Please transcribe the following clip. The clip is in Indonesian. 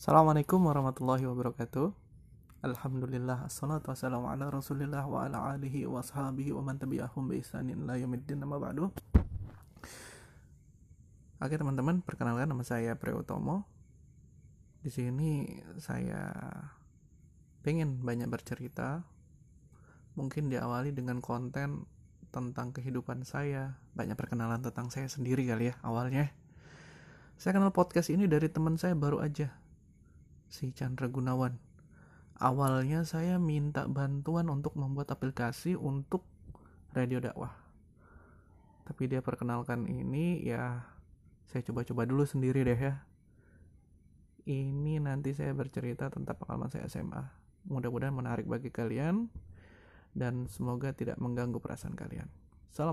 Assalamualaikum warahmatullahi wabarakatuh. Alhamdulillah Assalatu wassalamu ala rasulillah Wa ala alihi wa sahabihi Wa man tabi'ahum bi la yumiddin Nama ba'du. Oke teman-teman Perkenalkan nama saya Preutomo Di sini saya Pengen banyak bercerita. Mungkin diawali dengan konten Tentang kehidupan saya. Banyak perkenalan tentang saya sendiri kali ya Awalnya. Saya kenal podcast ini dari teman saya baru aja si Chandra Gunawan. Awalnya saya minta bantuan untuk membuat aplikasi untuk radio dakwah. Tapi dia perkenalkan ini ya saya coba-coba dulu sendiri deh ya. Ini nanti saya bercerita tentang pengalaman saya SMA. Mudah-mudahan menarik bagi kalian dan semoga tidak mengganggu perasaan kalian. Salam